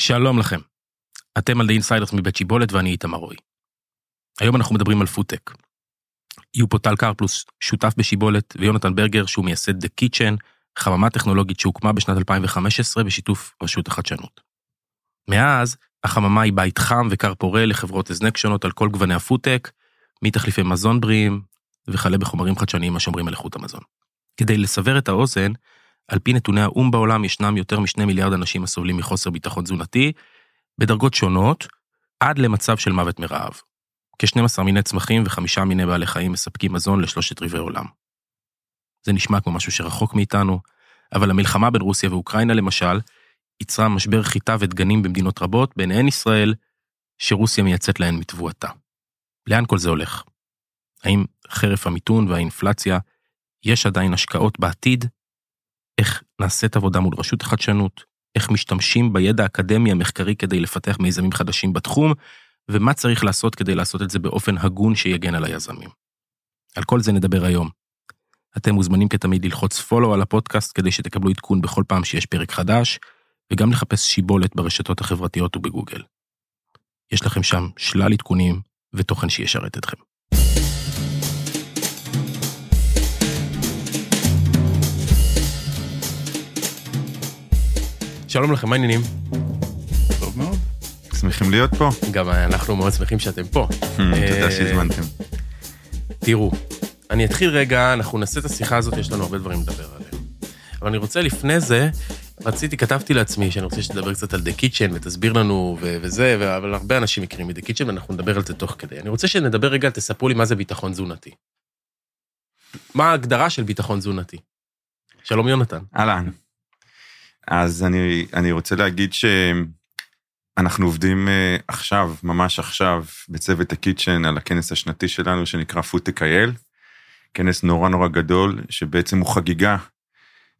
שלום לכם. אתם על The Insiders מבית שיבולת ואני איתמר רועי. היום אנחנו מדברים על פודטק. יהיו פה טל קרפלוס, שותף בשיבולת, ויונתן ברגר, שהוא מייסד The Kitchen, חממה טכנולוגית שהוקמה בשנת 2015 בשיתוף רשות החדשנות. מאז, החממה היא בית חם וכר פורה לחברות הזנק שונות על כל גווני הפודטק, מתחליפי מזון בריאים וכלה בחומרים חדשניים השומרים על איכות המזון. כדי לסבר את האוזן, על פי נתוני האו"ם בעולם ישנם יותר משני מיליארד אנשים הסובלים מחוסר ביטחון תזונתי, בדרגות שונות, עד למצב של מוות מרעב. כ-12 מיני צמחים וחמישה מיני בעלי חיים מספקים מזון לשלושת רבעי עולם. זה נשמע כמו משהו שרחוק מאיתנו, אבל המלחמה בין רוסיה ואוקראינה למשל, יצרה משבר חיטה ודגנים במדינות רבות, ביניהן ישראל, שרוסיה מייצאת להן מתבואתה. לאן כל זה הולך? האם חרף המיתון והאינפלציה, יש עדיין השקעות בעתיד? איך נעשית עבודה מול רשות החדשנות? איך משתמשים בידע האקדמי המחקרי כדי לפתח מיזמים חדשים בתחום, ומה צריך לעשות כדי לעשות את זה באופן הגון שיגן על היזמים. על כל זה נדבר היום. אתם מוזמנים כתמיד ללחוץ פולו על הפודקאסט כדי שתקבלו עדכון בכל פעם שיש פרק חדש, וגם לחפש שיבולת ברשתות החברתיות ובגוגל. יש לכם שם שלל עדכונים ותוכן שישרת אתכם. שלום לכם, מה העניינים? טוב מאוד. שמחים להיות פה. גם אנחנו מאוד שמחים שאתם פה. תודה אה, שהזמנתם. תראו, אני אתחיל רגע, אנחנו נעשה את השיחה הזאת, יש לנו הרבה דברים לדבר עליהם. אבל אני רוצה לפני זה, רציתי, כתבתי לעצמי שאני רוצה שתדבר קצת על The Kitchen ותסביר לנו ו- וזה, אבל הרבה אנשים מכירים מ-The Kitchen ואנחנו נדבר על זה תוך כדי. אני רוצה שנדבר רגע, תספרו לי מה זה ביטחון תזונתי. מה ההגדרה של ביטחון תזונתי? שלום יונתן. אהלן. אז אני, אני רוצה להגיד שאנחנו עובדים אה, עכשיו, ממש עכשיו, בצוות הקיצ'ן על הכנס השנתי שלנו שנקרא פודטק אייל. כנס נורא נורא גדול, שבעצם הוא חגיגה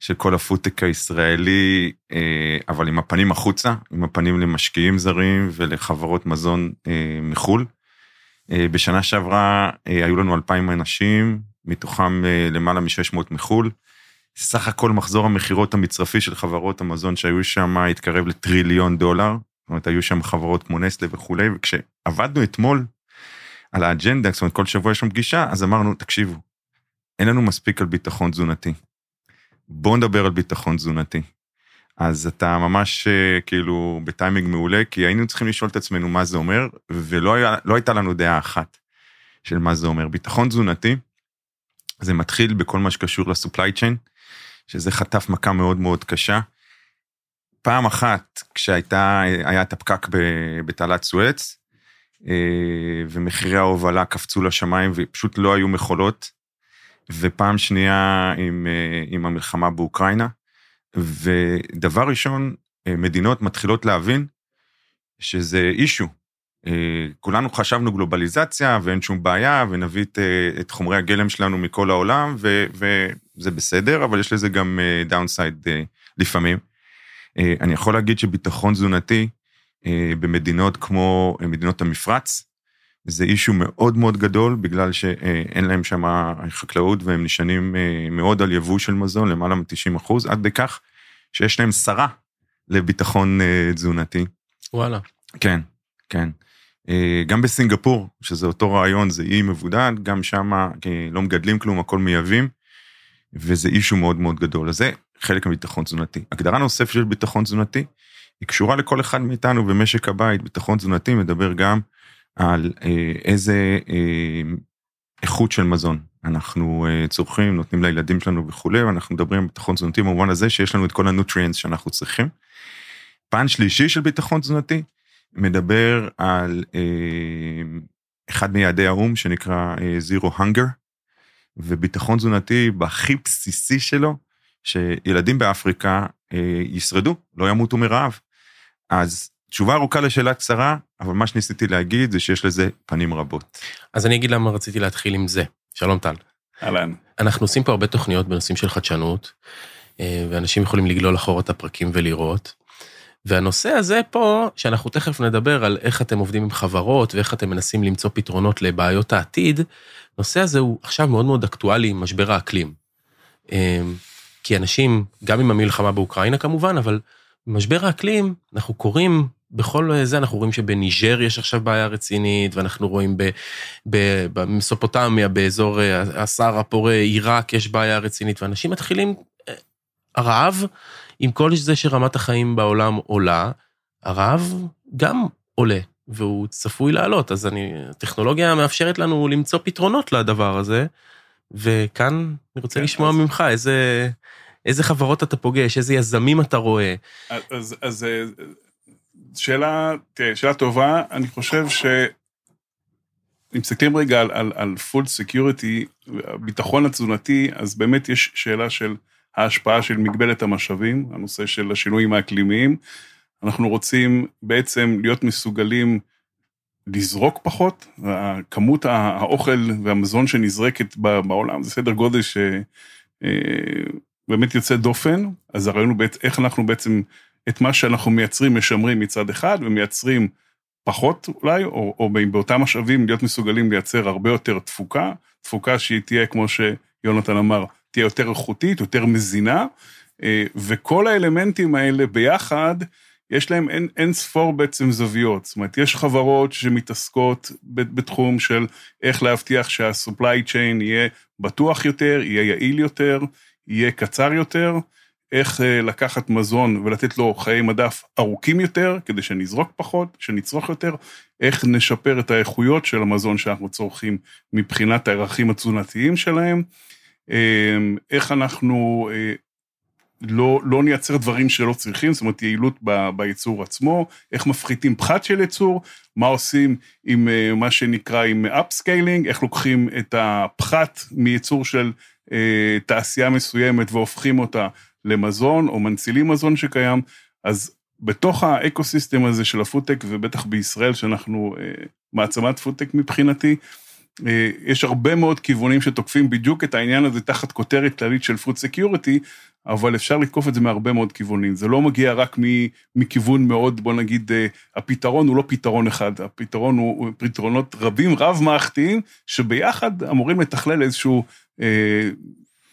של כל הפודטק הישראלי, אה, אבל עם הפנים החוצה, עם הפנים למשקיעים זרים ולחברות מזון אה, מחו"ל. בשנה שעברה היו לנו 2,000 אנשים, מתוכם למעלה מ-600 מחו"ל. סך הכל מחזור המכירות המצרפי של חברות המזון שהיו שם התקרב לטריליון דולר. זאת אומרת, היו שם חברות כמו נסטלה וכולי, וכשעבדנו אתמול על האג'נדה, זאת אומרת, כל שבוע יש שם פגישה, אז אמרנו, תקשיבו, אין לנו מספיק על ביטחון תזונתי. בואו נדבר על ביטחון תזונתי. אז אתה ממש כאילו בטיימינג מעולה, כי היינו צריכים לשאול את עצמנו מה זה אומר, ולא היה, לא הייתה לנו דעה אחת של מה זה אומר. ביטחון תזונתי, זה מתחיל בכל מה שקשור לסופליי צ'יין, שזה חטף מכה מאוד מאוד קשה. פעם אחת, כשהייתה, היה את הפקק בתעלת סואץ, ומחירי ההובלה קפצו לשמיים ופשוט לא היו מכולות, ופעם שנייה עם, עם המלחמה באוקראינה, ודבר ראשון, מדינות מתחילות להבין שזה אישו. כולנו חשבנו גלובליזציה ואין שום בעיה, ונביא את, את חומרי הגלם שלנו מכל העולם, ו, וזה בסדר, אבל יש לזה גם דאונסייד לפעמים. אני יכול להגיד שביטחון תזונתי במדינות כמו מדינות המפרץ, זה אישו מאוד מאוד גדול, בגלל שאין להם שם חקלאות והם נשענים מאוד על יבוא של מזון, למעלה מ-90 אחוז, עד בכך שיש להם שרה לביטחון תזונתי. וואלה. כן, כן. גם בסינגפור, שזה אותו רעיון, זה אי מבודד, גם שם לא מגדלים כלום, הכל מייבאים, וזה אישו מאוד מאוד גדול. אז זה חלק מביטחון תזונתי. הגדרה נוספת של ביטחון תזונתי, היא קשורה לכל אחד מאיתנו במשק הבית. ביטחון תזונתי מדבר גם על איזה איכות של מזון אנחנו צורכים, נותנים לילדים שלנו וכולי, ואנחנו מדברים על ביטחון תזונתי במובן הזה שיש לנו את כל הנוטריאנס שאנחנו צריכים. פן שלישי של ביטחון תזונתי, מדבר על אחד מיעדי האו"ם שנקרא Zero Hunger, וביטחון תזונתי בהכי בסיסי שלו, שילדים באפריקה ישרדו, לא ימותו מרעב. אז תשובה ארוכה לשאלה קצרה, אבל מה שניסיתי להגיד זה שיש לזה פנים רבות. אז אני אגיד למה רציתי להתחיל עם זה. שלום טל. אהלן. אנחנו עושים פה הרבה תוכניות בנושאים של חדשנות, ואנשים יכולים לגלול אחורה את הפרקים ולראות. והנושא הזה פה, שאנחנו תכף נדבר על איך אתם עובדים עם חברות ואיך אתם מנסים למצוא פתרונות לבעיות העתיד, הנושא הזה הוא עכשיו מאוד מאוד אקטואלי עם משבר האקלים. כי אנשים, גם עם המלחמה באוקראינה כמובן, אבל משבר האקלים, אנחנו קוראים בכל זה, אנחנו רואים שבניג'ר יש עכשיו בעיה רצינית, ואנחנו רואים במסופוטמיה, באזור הסהר הפורה, עיראק, יש בעיה רצינית, ואנשים מתחילים, הרעב, עם כל זה שרמת החיים בעולם עולה, הרעב גם עולה, והוא צפוי לעלות, אז אני, הטכנולוגיה מאפשרת לנו למצוא פתרונות לדבר הזה, וכאן אני רוצה כן, לשמוע אז... ממך איזה, איזה חברות אתה פוגש, איזה יזמים אתה רואה. אז, אז אה, שאלה, תראה, שאלה טובה, אני חושב ש... אם מסתכלים רגע על, על, על food security, ביטחון התזונתי, אז באמת יש שאלה של ההשפעה של מגבלת המשאבים, הנושא של השינויים האקלימיים. אנחנו רוצים בעצם להיות מסוגלים לזרוק פחות, כמות האוכל והמזון שנזרקת בעולם זה סדר גודל שבאמת אה, יוצא דופן, אז הרעיון הוא איך אנחנו בעצם, את מה שאנחנו מייצרים משמרים מצד אחד ומייצרים פחות אולי, או, או באותם משאבים להיות מסוגלים לייצר הרבה יותר תפוקה, תפוקה שהיא תהיה, כמו שיונתן אמר, תהיה יותר איכותית, יותר מזינה, אה, וכל האלמנטים האלה ביחד, יש להם אין, אין ספור בעצם זוויות. זאת אומרת, יש חברות שמתעסקות בתחום של איך להבטיח שה-supply chain יהיה בטוח יותר, יהיה יעיל יותר, יהיה קצר יותר, איך אה, לקחת מזון ולתת לו חיי מדף ארוכים יותר, כדי שנזרוק פחות, שנצרוך יותר, איך נשפר את האיכויות של המזון שאנחנו צורכים מבחינת הערכים התזונתיים שלהם, אה, איך אנחנו אה, לא, לא נייצר דברים שלא צריכים, זאת אומרת יעילות ב, בייצור עצמו, איך מפחיתים פחת של ייצור, מה עושים עם אה, מה שנקרא עם upcycling, איך לוקחים את הפחת מייצור של אה, תעשייה מסוימת והופכים אותה למזון או מנצילים מזון שקיים, אז בתוך ה ecosystem הזה של הפודטק, ובטח בישראל, שאנחנו אה, מעצמת פודטק מבחינתי, אה, יש הרבה מאוד כיוונים שתוקפים בדיוק את העניין הזה תחת כותרת כללית של food security, אבל אפשר לתקוף את זה מהרבה מאוד כיוונים. זה לא מגיע רק מכיוון מאוד, בוא נגיד, אה, הפתרון הוא לא פתרון אחד, הפתרון הוא פתרונות רבים, רב-מערכתיים, שביחד אמורים לתכלל איזשהו אה,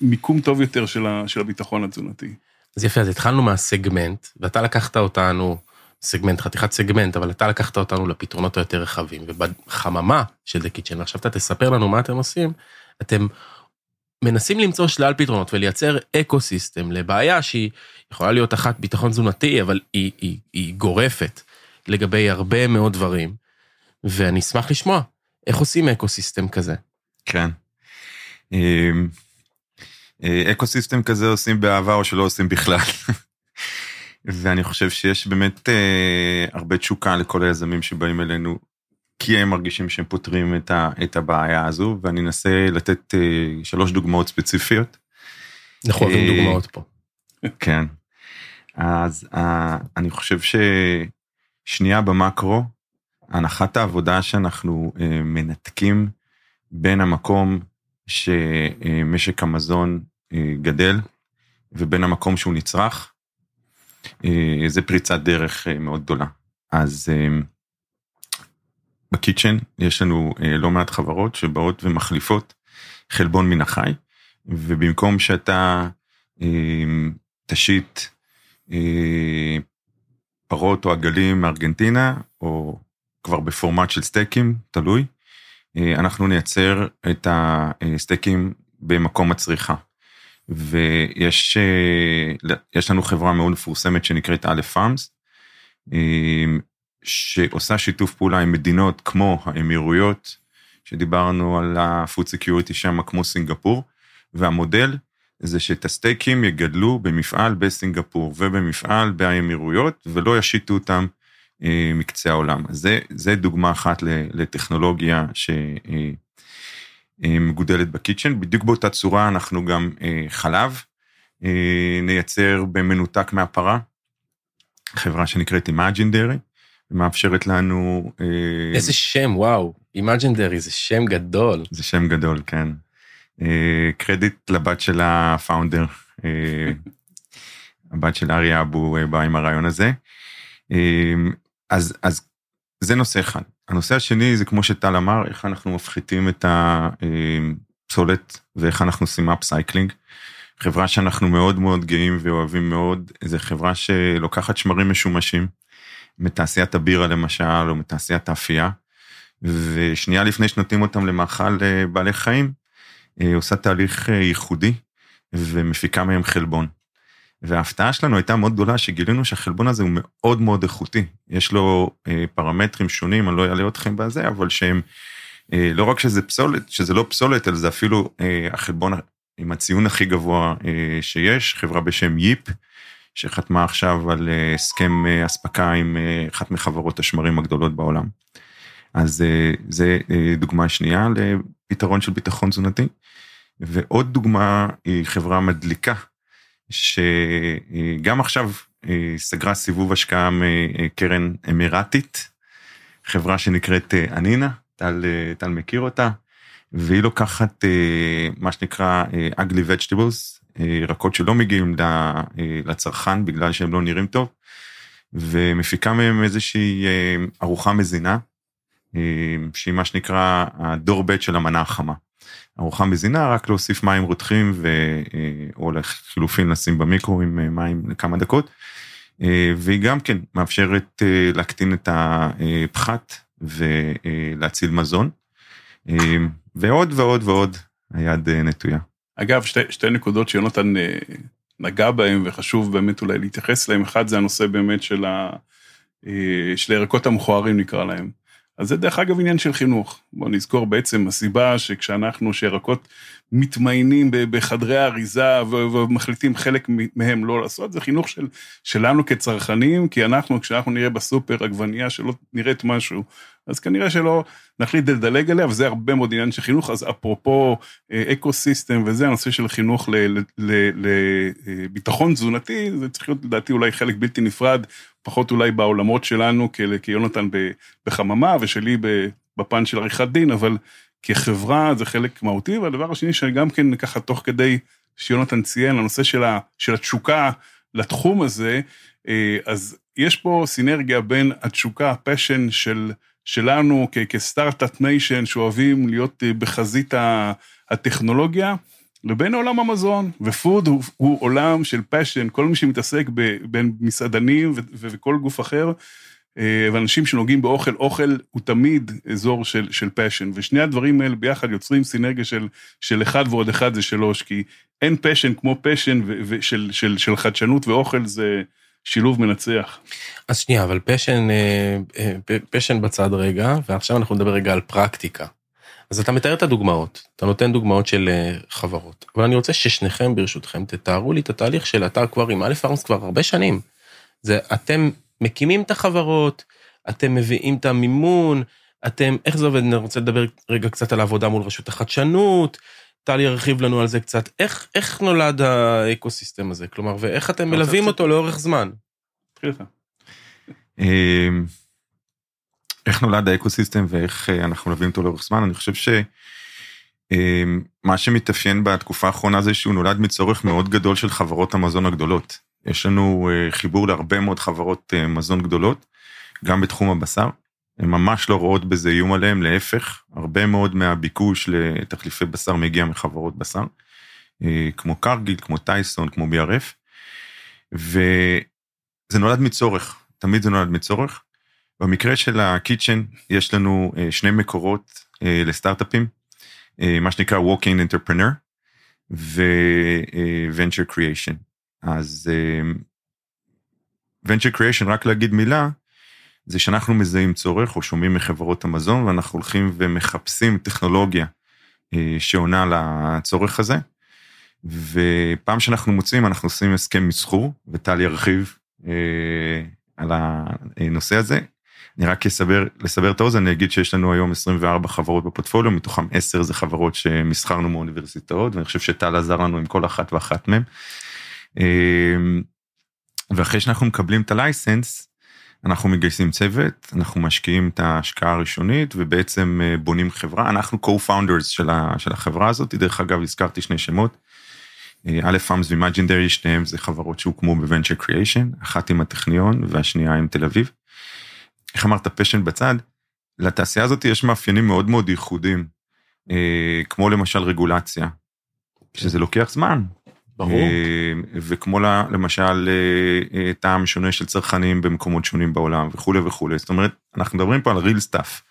מיקום טוב יותר של, ה, של הביטחון התזונתי. אז יפה, אז התחלנו מהסגמנט, ואתה לקחת אותנו, סגמנט, חתיכת סגמנט, אבל אתה לקחת אותנו לפתרונות היותר רחבים, ובחממה של The Kitchen, ועכשיו אתה תספר לנו מה אתם עושים, אתם מנסים למצוא שלל פתרונות ולייצר ecosystem לבעיה שהיא יכולה להיות אחת ביטחון תזונתי, אבל היא, היא, היא גורפת לגבי הרבה מאוד דברים, ואני אשמח לשמוע איך עושים ecosystem כזה. כן. אמ, אה, ecosystem כזה עושים באהבה או שלא עושים בכלל. ואני חושב שיש באמת אה, הרבה תשוקה לכל היזמים שבאים אלינו כי הם מרגישים שהם פותרים את, ה, את הבעיה הזו, ואני אנסה לתת uh, שלוש דוגמאות ספציפיות. אנחנו אוהבים uh, דוגמאות פה. כן. אז uh, אני חושב ששנייה במקרו, הנחת העבודה שאנחנו uh, מנתקים בין המקום שמשק המזון uh, גדל, ובין המקום שהוא נצרך, זה פריצת דרך uh, מאוד גדולה. אז uh, בקיצ'ן יש לנו אה, לא מעט חברות שבאות ומחליפות חלבון מן החי, ובמקום שאתה אה, תשית אה, פרות או עגלים מארגנטינה, או כבר בפורמט של סטייקים, תלוי, אה, אנחנו נייצר את הסטייקים במקום הצריכה. ויש אה, לנו חברה מאוד מפורסמת שנקראת א' פארמס, אה, שעושה שיתוף פעולה עם מדינות כמו האמירויות, שדיברנו על ה-food security שם כמו סינגפור, והמודל זה שאת הסטייקים יגדלו במפעל בסינגפור ובמפעל באמירויות, ולא ישיתו אותם אה, מקצה העולם. זה, זה דוגמה אחת לטכנולוגיה שמגודלת אה, אה, ב Kitchen. בדיוק באותה צורה אנחנו גם אה, חלב אה, נייצר במנותק מהפרה, חברה שנקראת Imagindairy מאפשרת לנו... אה, איזה שם, וואו, Imagindairy, זה שם גדול. זה שם גדול, כן. קרדיט לבת של ה founder, הבת של אריה אבו באה עם הרעיון הזה. אז, אז זה נושא אחד. הנושא השני זה כמו שטל אמר, איך אנחנו מפחיתים את הפסולת ואיך אנחנו עושים upcycling. חברה שאנחנו מאוד מאוד גאים ואוהבים מאוד, זו חברה שלוקחת שמרים משומשים, מתעשיית הבירה למשל, או מתעשיית האפייה, ושנייה לפני שנותנים אותם למאכל אה, בעלי חיים, אה, עושה תהליך אה, ייחודי ומפיקה מהם חלבון. וההפתעה שלנו הייתה מאוד גדולה שגילינו שהחלבון הזה הוא מאוד מאוד איכותי. יש לו פרמטרים שונים, אני לא אעלה אתכם בזה, אבל שהם, לא רק שזה פסולת, שזה לא פסולת, אלא זה אפילו החלבון עם הציון הכי גבוה שיש, חברה בשם ייפ, שחתמה עכשיו על הסכם אספקה עם אחת מחברות השמרים הגדולות בעולם. אז אה, זה אה, דוגמה שנייה לפתרון של ביטחון תזונתי. ועוד דוגמה היא חברה מדליקה, שגם עכשיו אה, סגרה סיבוב השקעה מקרן אמירתית, חברה שנקראת אנינה, טל, טל מכיר אותה, והיא לוקחת מה שנקרא ugly vegetables, ירקות שלא מגיעים לצרכן בגלל שהם לא נראים טוב, ומפיקה מהם איזושהי ארוחה מזינה, אה, שהיא מה שנקרא הדור ב' של המנה החמה. ארוחה מזינה, רק להוסיף מים רותחים ו... אה, או לחילופין לשים במיקרו עם אה, מים לכמה דקות. והיא גם כן מאפשרת להקטין את הפחת ולהציל מזון. ועוד ועוד ועוד, היד נטויה. אגב, שתי, שתי נקודות שיונתן נגע בהן וחשוב באמת אולי להתייחס להן. אחד זה הנושא באמת של, ה, של הירקות המכוערים נקרא להם. אז זה דרך אגב עניין של חינוך. בואו נזכור בעצם הסיבה שכשאנחנו, שירקות מתמיינים בחדרי האריזה ומחליטים חלק מהם לא לעשות, זה חינוך של, שלנו כצרכנים, כי אנחנו, כשאנחנו נראה בסופר עגבנייה שלא נראית משהו, אז כנראה שלא נחליט לדלג עליה, וזה הרבה מאוד עניין של חינוך, אז אפרופו אקו סיסטם וזה, הנושא של חינוך לביטחון תזונתי, זה צריך להיות לדעתי אולי חלק בלתי נפרד, פחות אולי בעולמות שלנו כיונתן בחממה, ושלי בפן של עריכת דין, אבל כחברה זה חלק מהותי, והדבר השני שגם כן ככה תוך כדי שיונתן ציין, הנושא של, ה, של התשוקה לתחום הזה, אה, אז יש פה סינרגיה בין התשוקה, ה passion של, שלנו כ Start-Up Nation, שאוהבים להיות אה, בחזית הטכנולוגיה, לבין עולם המזון, ו food הוא, הוא עולם של passion, כל מי שמתעסק בין מסעדנים וכל גוף אחר, אה, ואנשים שנוגעים באוכל, אוכל הוא תמיד אזור של, של passion, ושני הדברים האלה ביחד יוצרים סינרגיה של, של אחד ועוד אחד זה שלוש, כי אין passion כמו passion של, של, של חדשנות ואוכל זה שילוב מנצח. אז שנייה, אבל passion, אה, אה, passion בצד רגע, ועכשיו אנחנו נדבר רגע על פרקטיקה. אז אתה מתאר את הדוגמאות, אתה נותן דוגמאות של חברות, אבל אני רוצה ששניכם ברשותכם תתארו לי את התהליך של, אתה קם, Aleph Farms כבר הרבה שנים. זה אתם מקימים את החברות, אתם מביאים את המימון, אתם, איך זה עובד? אני רוצה לדבר רגע קצת על העבודה מול רשות החדשנות, טל ירחיב לנו על זה קצת. איך, איך נולד האקוסיסטם הזה? כלומר, ואיך אתם מלווים אותו לאורך זמן? איך נולד האקוסיסטם ואיך אה, אנחנו מלווים אותו לאורך זמן? אני חושב ש... אמ, מה שמתאפיין בתקופה האחרונה זה שהוא נולד מצורך מאוד גדול של חברות המזון הגדולות. יש לנו אה, חיבור להרבה מאוד חברות אה, מזון גדולות, גם בתחום הבשר. הן ממש לא רואות בזה איום עליהן, להפך, הרבה מאוד מהביקוש לתחליפי בשר מגיע מחברות בשר, אה, כמו קרגיל, כמו טייסון, כמו BRF, וזה נולד מצורך, תמיד זה נולד מצורך. במקרה של הקיצ'ן, יש לנו שני מקורות לסטארט-אפים, מה שנקרא Walk-in Entrepreneur ו-Venture Creation. אז venture creation, רק להגיד מילה, זה שאנחנו מזהים צורך או שומעים מחברות המזון ואנחנו הולכים ומחפשים טכנולוגיה שעונה לצורך הזה. ופעם שאנחנו מוצאים אנחנו עושים הסכם מסחור וטל ירחיב uh, על הנושא הזה. אני רק אסבר, לסבר את האוזן, אני אגיד שיש לנו היום 24 חברות בפורטפוליו, מתוכם 10 זה חברות שמסחרנו מאוניברסיטאות, ואני חושב שטל עזר לנו עם כל אחת ואחת מהן. אמ, ואחרי שאנחנו מקבלים את ה license, אנחנו מגייסים צוות, אנחנו משקיעים את ההשקעה הראשונית ובעצם אה, בונים חברה. אנחנו co-founders של, של החברה הזאת, דרך אגב הזכרתי שני שמות. אלף פארמס ואימג'ינדרי, שניהם זה חברות שהוקמו ב venture creation, אחת עם הטכניון והשנייה עם תל אביב. איך אמרת פשן בצד? לתעשייה הזאת יש מאפיינים מאוד מאוד ייחודיים, אה, כמו למשל רגולציה, שזה לוקח זמן, ברור. אה, וכמו למשל אה, אה, טעם שונה של צרכנים במקומות שונים בעולם וכולי וכולי. זאת אומרת, אנחנו מדברים פה על real stuff.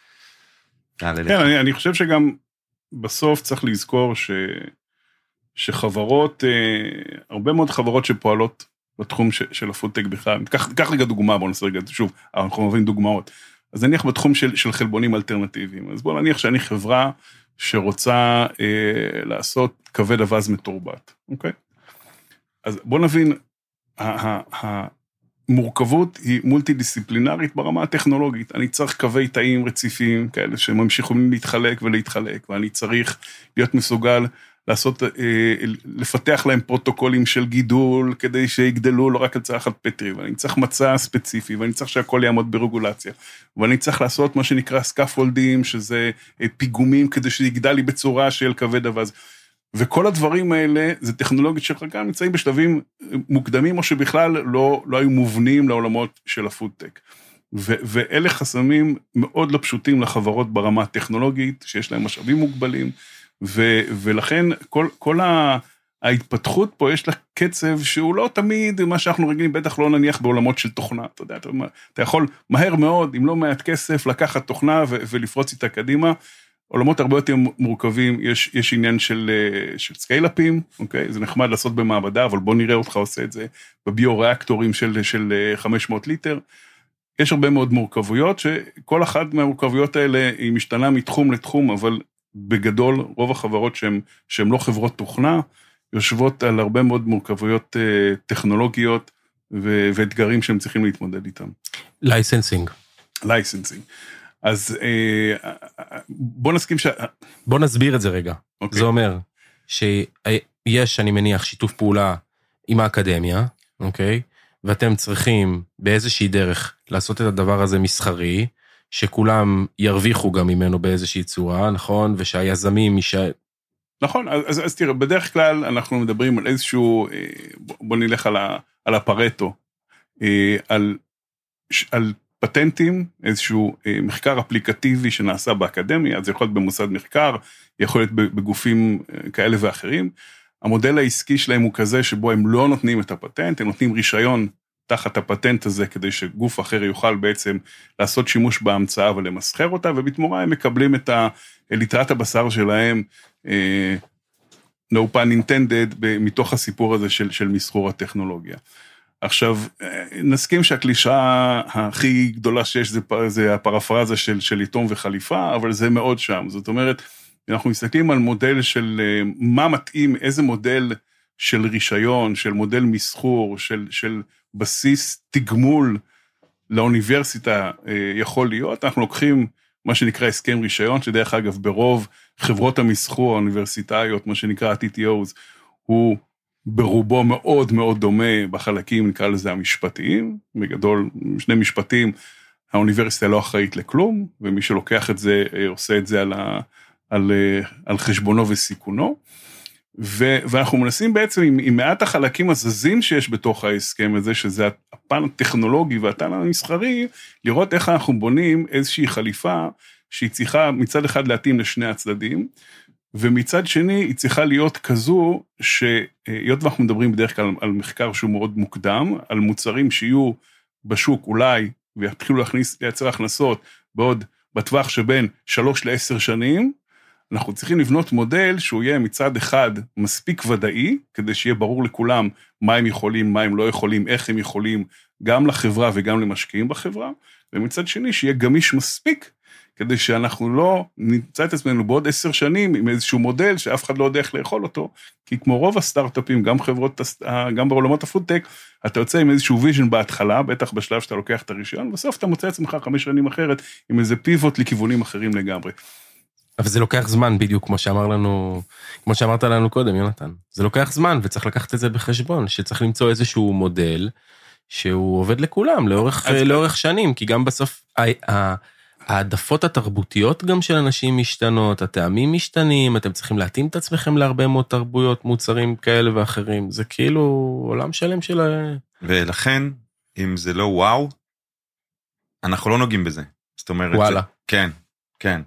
כן, אני, אני חושב שגם בסוף צריך לזכור ש, שחברות, אה, הרבה מאוד חברות שפועלות בתחום ש, של הפודטק בכלל, קח, רגע דוגמה, בוא נעשה רגע, שוב, אנחנו אוהבים דוגמאות. אז נניח בתחום של, של חלבונים אלטרנטיביים, אז בוא נניח שאני חברה שרוצה אה, לעשות כבד אווז מתורבת, אוקיי? אז בוא נבין, המורכבות היא מולטי דיסציפלינרית ברמה הטכנולוגית. אני צריך קווי תאים רציפים כאלה שממשיכים להתחלק ולהתחלק, ואני צריך להיות מסוגל לעשות, אה, לפתח להם פרוטוקולים של גידול כדי שיגדלו לא רק על צלחת פטרי, ואני צריך מצע ספציפי, ואני צריך שהכל יעמוד ברגולציה, ואני צריך לעשות מה שנקרא סקפולדים, שזה אה, פיגומים כדי שיגדל לי בצורה של כבד אווז. וכל הדברים האלה זה טכנולוגיות שחלקם נמצאים בשלבים מוקדמים או שבכלל לא, לא היו מובנים לעולמות של הפודטק. ו- ואלה חסמים מאוד לא פשוטים לחברות ברמה הטכנולוגית, שיש להם משאבים מוגבלים, ו- ולכן כל, כל ה- ההתפתחות פה יש לה קצב שהוא לא תמיד מה שאנחנו רגילים, בטח לא נניח בעולמות של תוכנה, אתה יודע, אתה, אתה יכול מהר מאוד, עם לא מעט כסף, לקחת תוכנה ו- ולפרוץ איתה קדימה. עולמות הרבה יותר מורכבים, יש, יש עניין של, אה, של סקיילאפים, אוקיי? זה נחמד לעשות במעבדה, אבל בוא נראה אותך עושה את זה בביו-ריאקטורים של, של אה, 500 ליטר. יש הרבה מאוד מורכבויות, שכל אחת מהמורכבויות האלה היא משתנה מתחום לתחום, אבל בגדול, רוב החברות שהן, לא חברות תוכנה, יושבות על הרבה מאוד מורכבויות אה, טכנולוגיות ו- ואתגרים שהם צריכים להתמודד איתם. licensing. licensing. אז אה, בוא נסכים ש... בוא נסביר את זה רגע. אוקיי. זה אומר שיש, אני מניח, שיתוף פעולה עם האקדמיה, אוקיי? ואתם צריכים באיזושהי דרך לעשות את הדבר הזה מסחרי, שכולם ירוויחו גם ממנו באיזושהי צורה, נכון? ושהיזמים ייש... נכון, אז, אז, אז תראה, בדרך כלל אנחנו מדברים על איזשהו, אה, בוא, נלך על, ה, על הפרטו, אה, על, על פטנטים, איזשהו אה, מחקר אפליקטיבי שנעשה באקדמיה, זה יכול להיות במוסד מחקר, יכול להיות בגופים כאלה ואחרים. המודל העסקי שלהם הוא כזה שבו הם לא נותנים את הפטנט, הם נותנים רישיון תחת הפטנט הזה כדי שגוף אחר יוכל בעצם לעשות שימוש בהמצאה ולמסחר אותה, ובתמורה הם מקבלים את ה- ליטרת הבשר שלהם, אה, no pun intended, מתוך הסיפור הזה של, של מסחור הטכנולוגיה. עכשיו, אה, נסכים שהקלישאה הכי גדולה שיש זה, זה הפרפרזה של, של יתום וחליפה, אבל זה מאוד שם. זאת אומרת, אנחנו מסתכלים על מודל של אה, מה מתאים, איזה מודל של רישיון, של מודל מסחור, של, של בסיס תגמול לאוניברסיטה אה, יכול להיות. אנחנו לוקחים מה שנקרא הסכם רישיון, שדרך אגב ברוב חברות המסחור האוניברסיטאיות, מה שנקרא ה-TTOs, הוא ברובו מאוד מאוד דומה בחלקים, נקרא לזה המשפטיים, בגדול שני משפטים, האוניברסיטה לא אחראית לכלום, ומי שלוקח את זה אה, עושה את זה על, ה, על, אה, על חשבונו וסיכונו. ו, ואנחנו מנסים בעצם עם, עם מעט החלקים הזזים שיש בתוך ההסכם הזה, שזה הפן הטכנולוגי והפן המסחרי, לראות איך אנחנו בונים איזושהי חליפה שהיא צריכה מצד אחד להתאים לשני הצדדים, ומצד שני היא צריכה להיות כזו שהיות ואנחנו מדברים בדרך כלל על מחקר שהוא מאוד מוקדם, על מוצרים שיהיו בשוק אולי ויתחילו להכניס, לייצר הכנסות בעוד, בטווח שבין שלוש לעשר שנים, אנחנו צריכים לבנות מודל שהוא יהיה מצד אחד מספיק ודאי, כדי שיהיה ברור לכולם מה הם יכולים, מה הם לא יכולים, איך הם יכולים, גם לחברה וגם למשקיעים בחברה, ומצד שני שיהיה גמיש מספיק, כדי שאנחנו לא נמצא את עצמנו בעוד עשר שנים עם איזשהו מודל שאף אחד לא יודע איך לאכול אותו, כי כמו רוב הסטארט-אפים, גם חברות, גם בעולמות הפודטק, אתה יוצא עם איזשהו vision בהתחלה, בטח בשלב שאתה לוקח את הרישיון, בסוף אתה מוצא עצמך חמש שנים אחרי עם איזה פיבוט לכיוונים אחרים לגמרי. אבל זה לוקח זמן בדיוק, כמו שאמר לנו, כמו שאמרת לנו קודם, יונתן. זה לוקח זמן וצריך לקחת את זה בחשבון, שצריך למצוא איזשהו מודל שהוא עובד לכולם לאורך, אז- לאורך שנים, כי גם בסוף ה- ה- העדפות התרבותיות גם של אנשים משתנות, הטעמים משתנים, אתם צריכים להתאים את עצמכם להרבה מאוד תרבויות, מוצרים כאלה ואחרים. זה כאילו עולם שלם של... ולכן, אם זה לא וואו, אנחנו לא נוגעים בזה. זאת אומרת... וואלה. זה, כן, כן.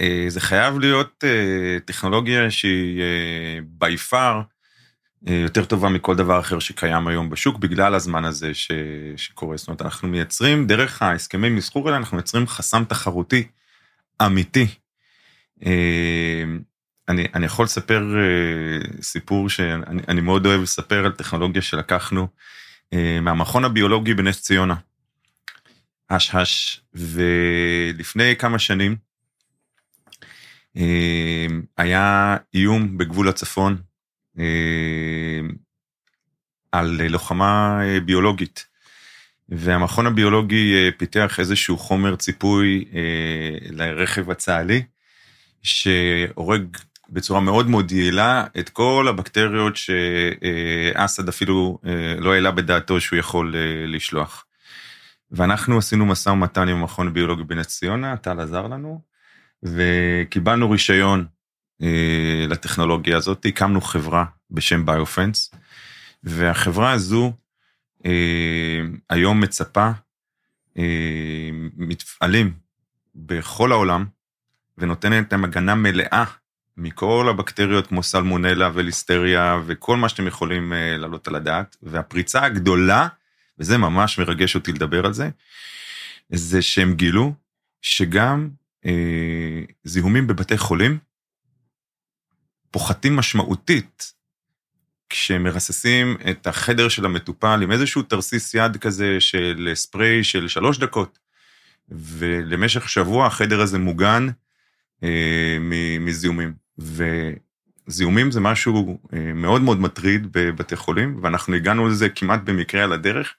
אה, זה חייב להיות אה, טכנולוגיה שהיא אה, by far יותר טובה מכל דבר אחר שקיים היום בשוק, בגלל הזמן הזה ש... שקורה. זאת אומרת, אנחנו מייצרים, דרך ההסכמי מסחור האלה, אנחנו מייצרים חסם תחרותי אמיתי. אני, אני יכול לספר סיפור שאני אני מאוד אוהב לספר על טכנולוגיה שלקחנו מהמכון הביולוגי בנס ציונה. הש הש, ולפני כמה שנים היה איום בגבול הצפון אה, על לוחמה אה, ביולוגית. והמכון הביולוגי אה, פיתח איזשהו חומר ציפוי לרכב הצה"לי, שהורג בצורה מאוד מאוד יעילה את כל הבקטריות שאסד אפילו לא העלה בדעתו שהוא יכול לשלוח. ואנחנו עשינו משא ומתן עם המכון הביולוגי בנס ציונה, טל עזר לנו, וקיבלנו רישיון אה, לטכנולוגיה הזאת, הקמנו חברה בשם ביופנס, והחברה הזו אה, היום מצפה אה, מפעלים בכל העולם, ונותנת להם הגנה מלאה מכל הבקטריות כמו סלמונלה וליסטריה וכל מה שאתם יכולים להעלות על הדעת. והפריצה הגדולה, וזה ממש מרגש אותי לדבר על זה, זה שהם גילו שגם אה, זיהומים בבתי חולים פוחתים משמעותית כשמרססים את החדר של המטופל עם איזשהו תרסיס יד כזה של ספרי של שלוש דקות, ולמשך שבוע החדר הזה מוגן אה, מזיהומים. וזיהומים זה משהו אה, מאוד מאוד מטריד בבתי חולים, ואנחנו הגענו לזה כמעט במקרה על הדרך.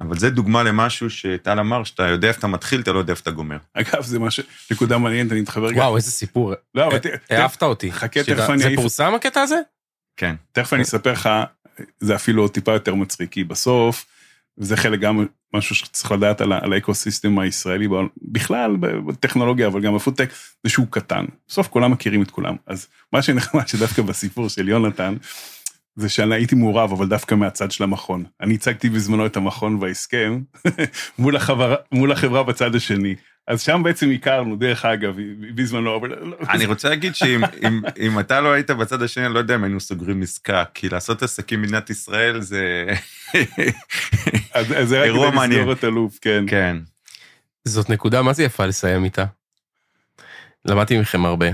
אבל זה דוגמה למשהו שטל אמר, שאתה יודע איפה אתה מתחיל, אתה לא יודע איפה אתה גומר. אגב, זה משהו, נקודה מעניינת, אני מתחבר גם. וואו, איזה סיפור. לא, אבל אהבת אותי. חכה, תכף אני... זה פורסם הקטע הזה? כן. תכף אני אספר לך, זה אפילו טיפה יותר מצחיק, כי בסוף, וזה חלק גם משהו שצריך לדעת על, על האקוסיסטם הישראלי, בכלל בטכנולוגיה, אבל גם בפודטק, זה שהוא קטן. בסוף כולם מכירים את כולם. אז מה שנחמד שדווקא בסיפור של יונתן, זה שאני הייתי מעורב, אבל דווקא מהצד של המכון. אני הצגתי בזמנו את המכון וההסכם מול, החברה, מול החברה בצד השני. אז שם בעצם הכרנו, דרך אגב, בזמנו, אבל... לא- אני רוצה להגיד שאם אם, אם אתה לא היית בצד השני, אני לא יודע אם היינו סוגרים עסקה, כי לעשות עסקים במדינת ישראל זה אז, אז זה אירוע מעניין. לסגור את הלופ, כן. כן. זאת נקודה, מה זה יפה לסיים איתה? למדתי מכם הרבה.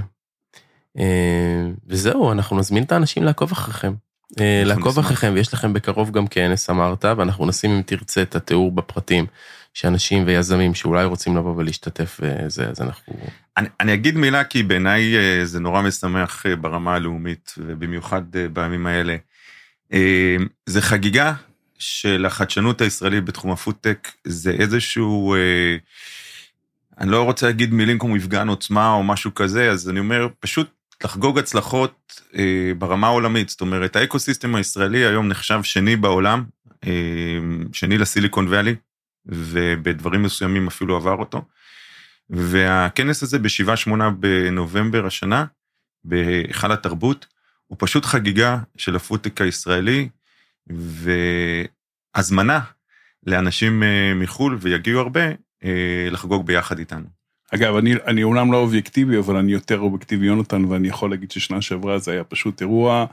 אה, וזהו, אנחנו נזמין את האנשים לעקוב אחריכם. אה, לעקוב אחריכם, ויש לכם בקרוב גם כנס, אמרת, ואנחנו נשים, אם תרצה, את התיאור בפרטים, שאנשים ויזמים שאולי רוצים לבוא ולהשתתף וזה, אז אנחנו... אני, אני אגיד מילה, כי בעיניי אה, זה נורא משמח אה, ברמה הלאומית, ובמיוחד בימים האלה. זה חגיגה של החדשנות הישראלית בתחום הפודטק, זה איזשהו... אני לא רוצה להגיד מילים כמו מפגן עוצמה או משהו כזה, אז אני אומר, פשוט לחגוג הצלחות אה, ברמה העולמית, זאת אומרת, האקוסיסטם הישראלי היום נחשב שני בעולם, אה, שני לסיליקון ואלי, ובדברים מסוימים אפילו עבר אותו. והכנס הזה ב-7-8 בנובמבר השנה, בהיכל התרבות, הוא פשוט חגיגה של הפודטק הישראלי, והזמנה לאנשים אה, מחו"ל, ויגיעו הרבה, אה, לחגוג ביחד איתנו. אגב, אני, אני אומנם לא אובייקטיבי, אבל אני יותר אובייקטיבי יונתן, ואני יכול להגיד ששנה שעברה זה היה פשוט אירוע,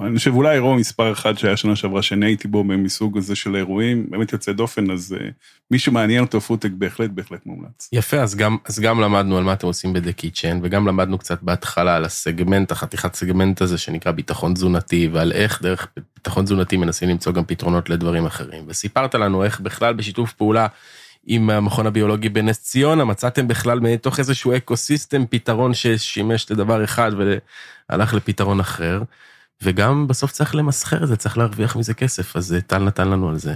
אני חושב אולי אירוע מספר אחד שהיה שנה שעברה, שאני הייתי בו מסוג הזה של האירועים, באמת יוצא דופן, אז uh, מי שמעניין אותו פודטק בהחלט, בהחלט מומלץ. יפה, אז גם, אז גם למדנו על מה אתם עושים ב The Kitchen, וגם למדנו קצת בהתחלה על הסגמנט, החתיכת סגמנט הזה שנקרא ביטחון תזונתי, ועל איך דרך ביטחון תזונתי מנסים למצוא גם פתרונות לדברים אחרים. וסיפרת לנו איך בכלל בשיתוף פעולה עם המכון הביולוגי בנס ציונה, מצאתם בכלל מתוך איזשהו אקו-סיסטם פתרון ששימש לדבר אחד והלך לפתרון אחר, וגם בסוף צריך למסחר את זה, צריך להרוויח מזה כסף, אז טל נתן לנו על זה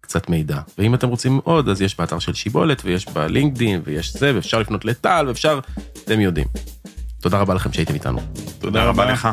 קצת מידע. ואם אתם רוצים עוד, אז יש באתר של שיבולת, ויש בלינקדין, ויש זה, ואפשר לפנות לטל, ואפשר, אתם יודעים. תודה רבה לכם שהייתם איתנו. תודה רבה לך.